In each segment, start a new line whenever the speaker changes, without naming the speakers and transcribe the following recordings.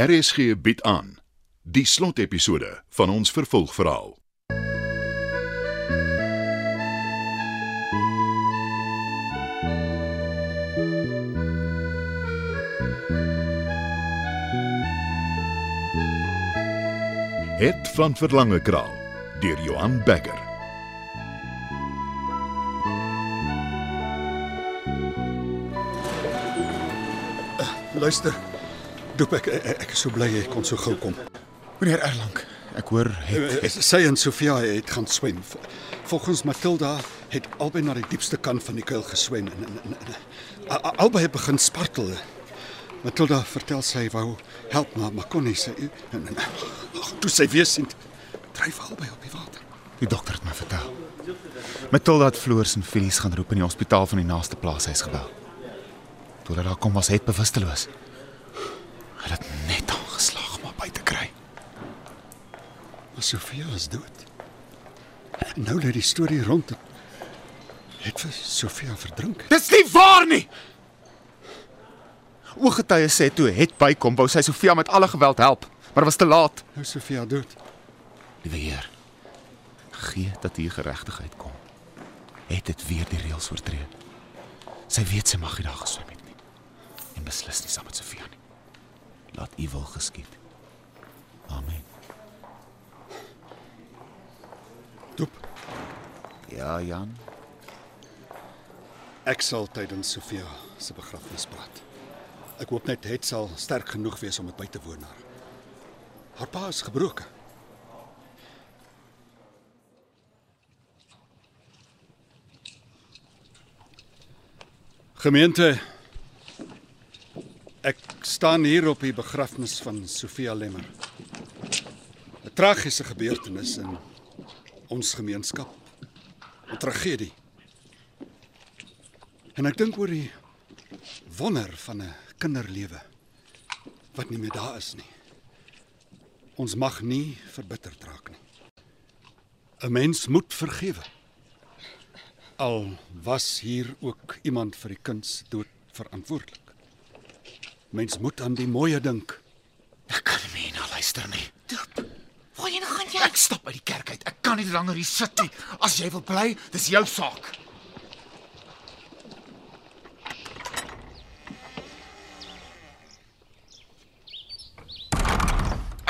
RSG bied aan die slotepisode van ons vervolgverhaal. Het van Verlange Kraal deur Johan Becker.
Luister. Doep ek ek, is so bly jy kon so gou kom.
Meneer Erlang, ek hoor het,
Eh, Sy en Sofia het gaan swem. Volgens Matilda het albei na die diepste kant van die kuil geswem en, en, en, en albei het begin spartel. Matilda vertel sy wou help maar maar kon nie sy en, en ag, toe sy weer sien dryf albei op die water.
die dokter het my vertel. Matilda het Floors en Filies gaan roep in die hospitaal van die naaste plaashuis gebel. Toe hulle daar kom was het bewusteloos. Hulle het net aangeslaag om haar by te kry.
Maar Sofia is dood. En nou lê die storie rond het, het vir Sofia verdrink.
Dis nie waar nie. Ooggetuie sê toe het bykom wou sy Sofia met alle geweld help, maar was te laat.
Nou Sofia dood.
Liewe Heer, gee dat hier geregtigheid kom. Het dit weer die reëls oortree. Sy weet sy mag nie daar geswem het nie. En beslis nie saam met Sofia nie. Laat U wil geskied. Amen. Ja, Jan.
Ek sal tydens Sofia se begrafnis praat. Ek hoop net het sal sterk genoeg wees om dit by te woon haar. Haar pa is gebroken. Gemeente Ek staan hier op die begrafnis van Sofia Lemmer. 'n Tragiese gebeurtenis in ons gemeenskap. Tragedie. En ek dink oor die wonder van 'n kinderlewe wat nie meer daar is nie. Ons mag nie verbitterd raak nie. 'n Mens moet vergewe. Al was hier ook iemand vir die kind se dood verantwoordelik. Mens moet aan die mooie dink.
Ek kan nie meer na luister nie.
Doep. Waarheen gaan jy?
Ek stap uit die kerk uit. Ek kan nie langer hier sit nie. As jy wil bly, dis jou saak.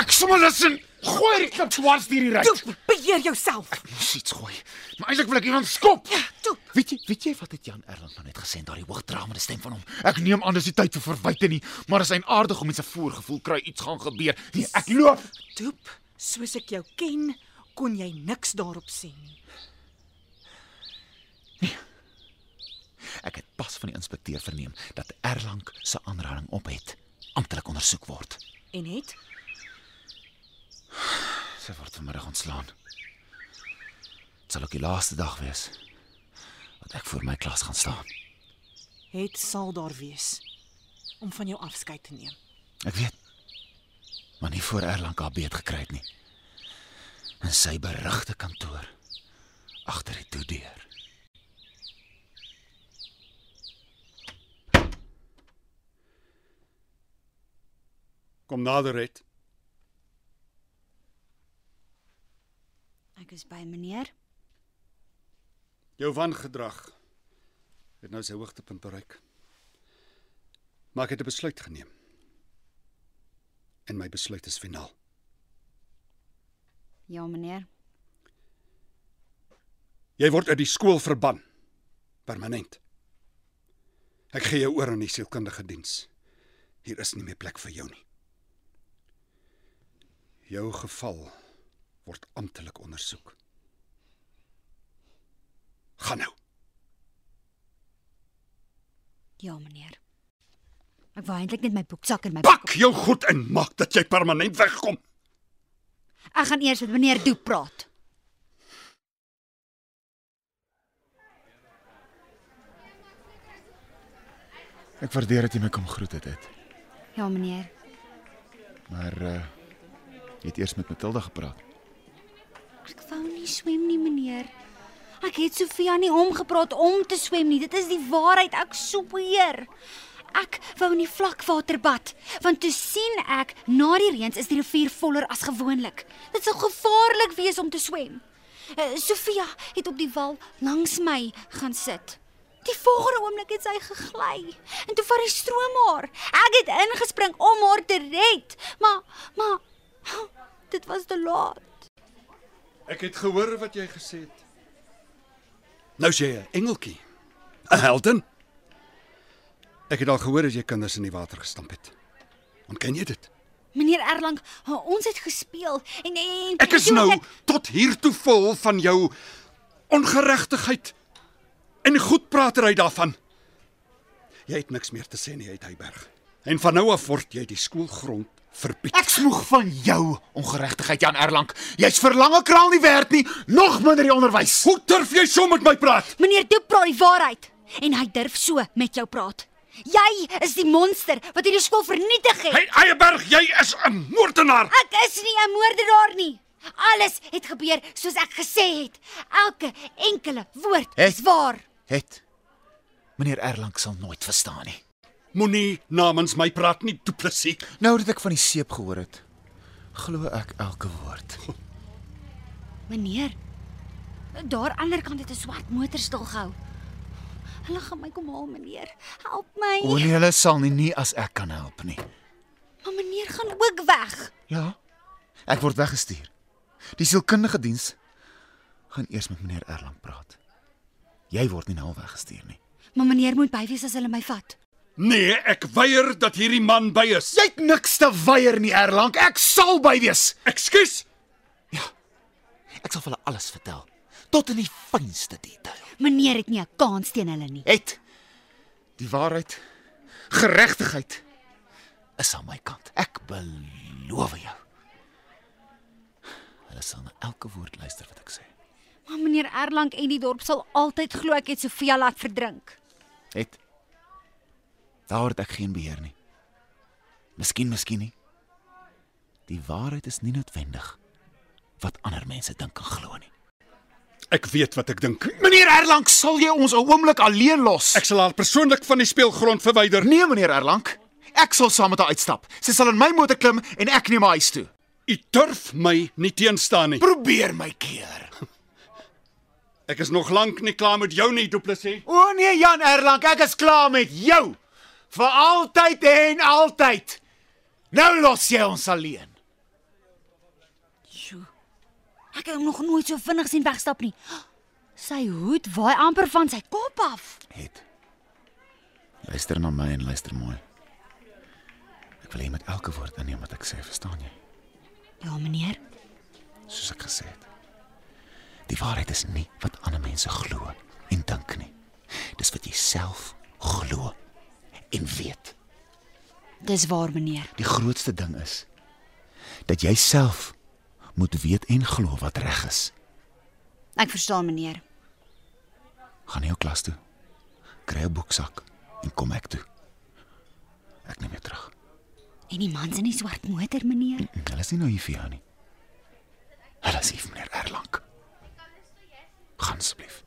Ek sommer luister. Gooi die klip swars deur die ry.
Beheer jouself.
Moes iets gooi. Maar eintlik wil ek iemand skop.
Ja, doep.
Weet jy, weet jy wat het Jan Erland nou net gesê in daardie hoogdramende stem van hom? Ek neem aan dis nie tyd vir verwyte nie, maar as hy aardig om met sy voorgevoel kry iets gaan gebeur. Nee, ek loop.
Doep, soos ek jou ken, kon jy niks daarop sê nie.
Ek het pas van die inspekteur verneem dat Erlang se aanranding op het amptelik ondersoek word.
En het
Sy word vanmiddag ontslaan. Dit sal ook die laaste dag wees wat ek voor my klas gaan staan.
het sal daar wees om van jou afskeid te neem.
Ek weet. Maar nie voor Erlang haar beet gekry het nie. In sy berigte kantoor agter die toedeur.
Kom nader het.
Ek is by meneer.
Jou wangedrag het nou sy hoogtepunt bereik. Maar ek het 'n besluit geneem. En my besluit is finaal.
Ja, meneer.
Jy word uit die skool verban. Permanent. Ek gee jou oor aan die sielkundige diens. Hier is nie meer plek vir jou nie. Jou geval word amptelik ondersoek. Gaan nou.
Ja, meneer. Ek wou eintlik net my boeksak en my
Pak jou goed en maak dat jy permanent wegkom.
Ek gaan eers met meneer Doep praat.
Ek waardeer dat jy my kom groet het. het.
Ja, meneer.
Maar uh jy het eers met Matilda gepraat.
Ek wou nie swem nie, meneer. Ek het Sofia nie omgepraat om te swem nie. Dit is die waarheid. Ek sweer. Ek wou in die vlakwater bad, want toe sien ek na die reëns is die rivier voller as gewoonlik. Dit sou gevaarlik wees om te swem. Uh, Sofia het op die wal langs my gaan sit. Die volgende oomblik het sy gegly en toe vat die stroom haar. Ek het ingespring om haar te red, maar maar dit was te laat.
Ek het gehoor wat jy gesê het. Nou sê jy engeltjie. 'n Heldin. Ek het al gehoor as jy kinders in die water gestamp het. Ontken jy dit?
Meneer Erlang, ons het gespeel en en
Ek is
toe
nou
ek-
tot hier toe vol van jou ongeregtigheid en goedpratery daarvan. Jy het niks meer te sê nie uit Heyberg. En van nou af word jy die skoolgrond verbied.
Ek smoeg van jou ongeregtigheid Jan Erlang. Jy's verlange kraal nie werd nie, nog minder die onderwys.
Hoe durf jy so met my praat?
Meneer Doep praat die waarheid en hy durf so met jou praat. Jy is die monster wat hierdie skool vernietig het.
Hey Eyberg, jy is 'n moordenaar.
Ek is nie 'n moordenaar nie. Alles het gebeur soos ek gesê het. Elke enkele woord
Hey.
is waar.
Het meneer Erlang sal nooit verstaan nie.
Moenie namens my praat nie, Du Plessis.
Nou dat ek van die seep gehoor het, glo ek elke woord.
Meneer, daar aanderkant het 'n swart motor stilgehou. Hulle gaan my kom haal, meneer. Help my.
O nee, hulle sal nie nie as ek kan help nie.
Maar meneer gaan ook weg.
Ja. Ek word weggestuur. Die sielkundige diens gaan eers met meneer Erlang praat. Jy word nie nou weggestuur nie.
Maar meneer moet by wees as hulle my vat.
Nee, ek weier dat hierdie man by is.
Jy het niks te weier nie, Erlang. Ek sal by wees.
Ekskuus.
Ek sal vir hulle alles vertel, tot in die fynste detail.
Meneer het nie 'n kans teen hulle nie.
Het die waarheid, geregtigheid is aan my kant. Ek beloof jou. Hulle sal na elke woord luister wat ek sê.
Maar meneer Erlang en die dorp sal altyd glo ek het Sofia laat verdrink.
Het daar het ek geen beheer nie. Miskien, miskien nie. Die waarheid is nie noodwendig wat ander mense dink en glo nie.
Ek weet wat ek dink.
Meneer Erlang, sal jy ons 'n oomblik alleen los?
Ek sal haar persoonlik van die speelgrond verwyder.
nee, meneer Erlang. Ek sal saam met haar uitstap. Sy sal in my motor klim en ek neem haar huis toe.
U durf my nie teenstaan nie.
Probeer my keer.
Ek is nog lank nie klaar met jou nie, Du Plessis.
O nee, Jan Erlang, ek is klaar met jou. Vir altyd en altyd. Nou los jy ons alleen.
Ek het hom nog nooit so vinnig sien wegstap nie. Sy hoed waai amper van sy kop af.
Het. Luister na my en luister mooi. Ek wil hê jy moet elke woord inneem wat ek sê, verstaan jy?
Ja, meneer.
Soos ek gesê het. Die waarheid is nie wat ander mense glo en dink nie. Dis wat jy self glo en weet.
Dis waar, meneer.
Die grootste ding is dat jy self moet weet en glo wat reg is.
Ek verstaan, meneer.
Gaan jou klas toe. Kry 'n boeksak en kom ek toe. Ek neem jou terug.
En die mans in die swart motor, meneer.
Mm, Hulle is nie nou hier vir jou nie. Hulle is hier vir meneer Erlang. Gaan asseblief.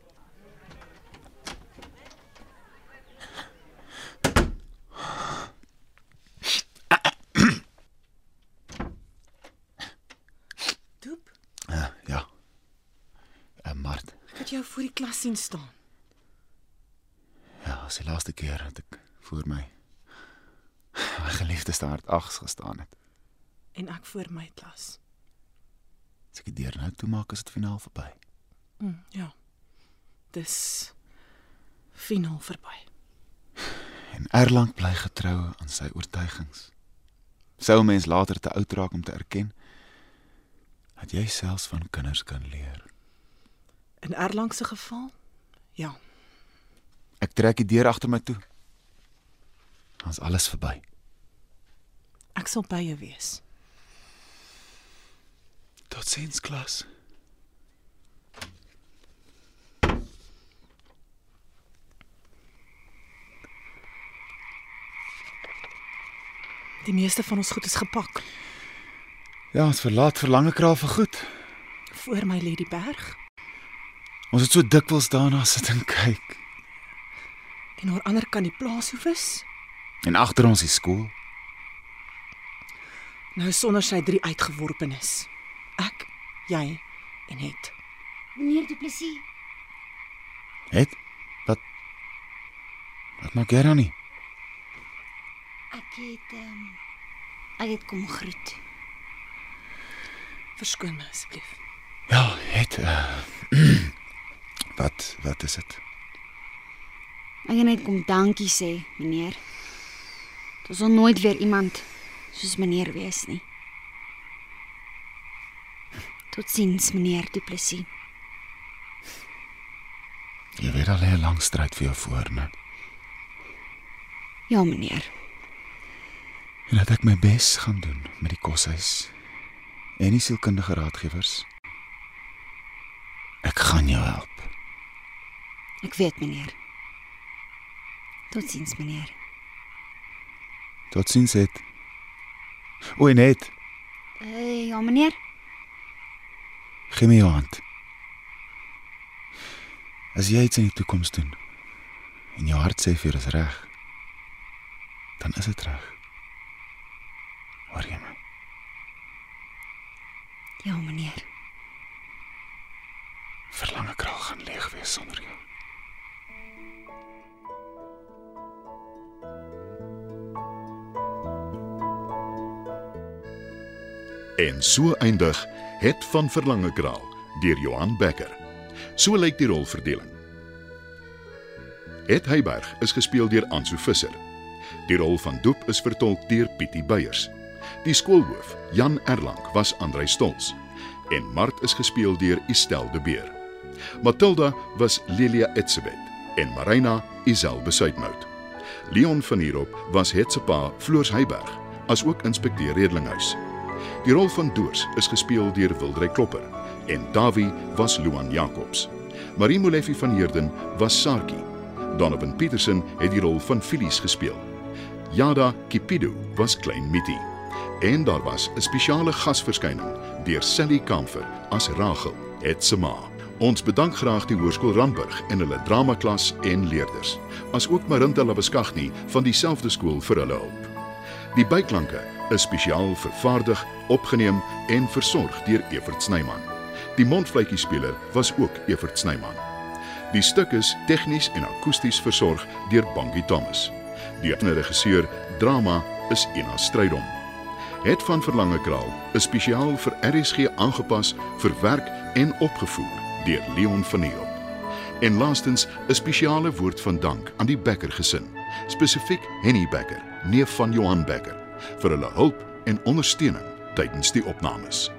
Doep,
Uh, ja. Uh, Mart,
ek het jou voor die klas sien staan.
ja, dis die laaste keer dat ek voor my my geliefde staart ags gestaan het.
en ek voor my klas.
As ek die deur nou toemaak, is dit finaal verby.
Mm, ja. Dis finaal verby.
En Erlang bly getrou aan sy oortuigings. Sou 'n mens later te oud raak om te erken dat jy selfs van kinders kan leer.
In Erlang se geval? Ja,
Ek trek die deur agter my toe. Dan's alles verby.
ek sal by jou wees.
Totsiens klas.
Die meeste van ons goed is gepak.
Ja, ons verlaat verlange kraal vir goed.
Voor my lê die berg
Ons het so dikwels daarna sit en kyk.
en oor ander kan die plaas hoef is.
En agter ons die skool.
Nou sonder sy drie uitgeworpenes. Ek, jy en het.
Meneer Du Plessis,
Het wat Wat maak jy dan nie?
ek het ehm um, ek het kom groet.
Verskoon my asseblief.
Ja, het uh, Wat wat is dit?
Ek het net kom dankie sê, meneer. Dit sal nooit weer iemand soos meneer wees nie. Totsiens, meneer Du Plessis.
Jy weet al 'n lang stryd vir jou voor, né?
Ja, meneer.
En dat ek my bes gaan doen met die koshuis en die sielkundige raadgewers. Ek gaan jou help.
Ek weet, meneer. Totsiens, meneer.
Totsiens het. O, net.
Uh, ja, meneer.
Gee my jou hand. As jy iets in die toekoms doen en jou hart sê vir is reg, dan is dit reg. Hoor jy my?
Ja, meneer.
Verlange kraal gaan leeg wees sonder jou.
En so eindig Het van Verlange Kraal deur Johan Becker. So lyk die rolverdeling. Het Heyberg is gespeel deur Anso Visser. Die rol van Doep is vertolk deur Pietie Beyers. Die skoolhoof, Jan Erlang, was Andrei Stols en Mart is gespeel deur Estel de Beer. Matilda was Lilia Etzebeth en Marina Isel Besuitnout. Leon van Heerop was Het se pa, Floors Heyberg, asook inspekteur Redlinghuis. Die rol van Doors is gespeel deur Wildrey Klopper en Dawie was Luan Jacobs. Marie Molefe van Heerden was Sarkie. Donovan Petersen het die rol van Phyllis gespeel. Yada Kipido was Klein Mitty. En daar was 'n spesiale gasverskyning deur Sally Kamfer as Rachel, het se ma. Ons bedank graag die Hoërskool Randburg en hulle dramaklas en leerders, asook Marinta Labeskagni van dieselfde skool vir hulle hulp. Die byklanke is spesiaal vervaardig, opgeneem en versorg deur Evert Snyman. Die mondvletjiespeler was ook Evert Snyman. Die stuk is tegnies en akoesties versorg deur Bongie Thomas. Die regisseur drama is Ina Strydom. Het van Verlange Kraal is spesiaal vir RSG aangepas, verwerk en opgevoer deur Leon van Heerop. En laastens 'n spesiale woord van dank aan die Becker gesin, spesifiek Henny Becker, neef van Johan Becker, vir hulle hulp en ondersteuning tydens die opnames.